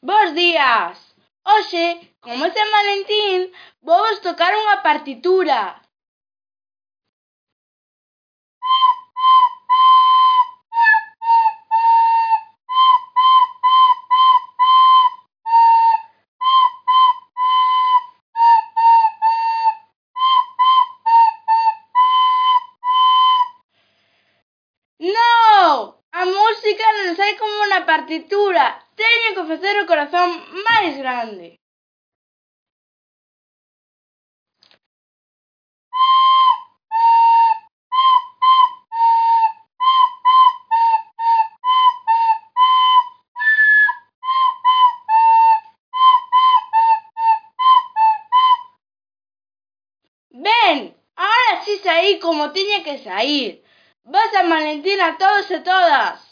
Bos días! Hoxe, como é San Valentín, vos tocar unha partitura. No! A música non sai como na partitura. Teño que facer o corazón máis grande. Ben, ahora si saí como tiña que saír. Bo San Valentín a todos e todas!